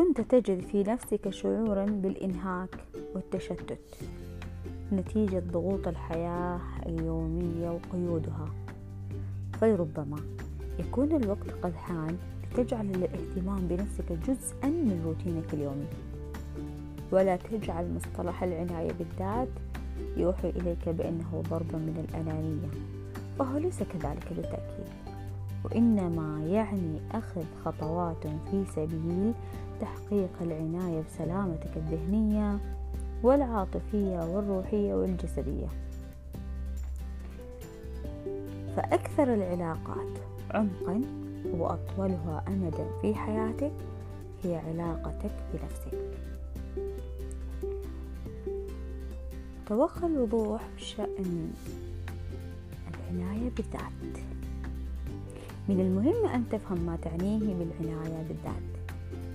أنت تجد في نفسك شعورا بالإنهاك والتشتت نتيجة ضغوط الحياة اليومية وقيودها. فربما يكون الوقت قد حان لتجعل الاهتمام بنفسك جزءا من روتينك اليومي ولا تجعل مصطلح العناية بالذات يوحي إليك بأنه ضرب من الأنانية وهو ليس كذلك بالتأكيد. وإنما يعني أخذ خطوات في سبيل تحقيق العناية بسلامتك الذهنية والعاطفية والروحية والجسدية. فأكثر العلاقات عمقا وأطولها أمدا في حياتك هي علاقتك بنفسك. توخى الوضوح بشأن العناية بالذات. من المهم أن تفهم ما تعنيه بالعناية بالذات.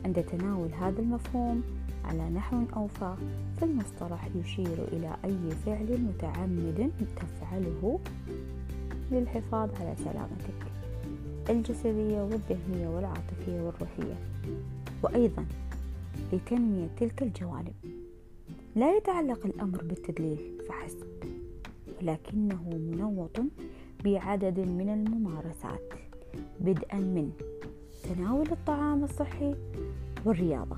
عند تناول هذا المفهوم على نحو أوفى فالمصطلح يشير إلى أي فعل متعمد تفعله للحفاظ على سلامتك. الجسدية والذهنية والعاطفية والروحية. وأيضا لتنمية تلك الجوانب. لا يتعلق الأمر بالتدليل فحسب. ولكنه منوط بعدد من الممارسات. بدءا من تناول الطعام الصحي والرياضة.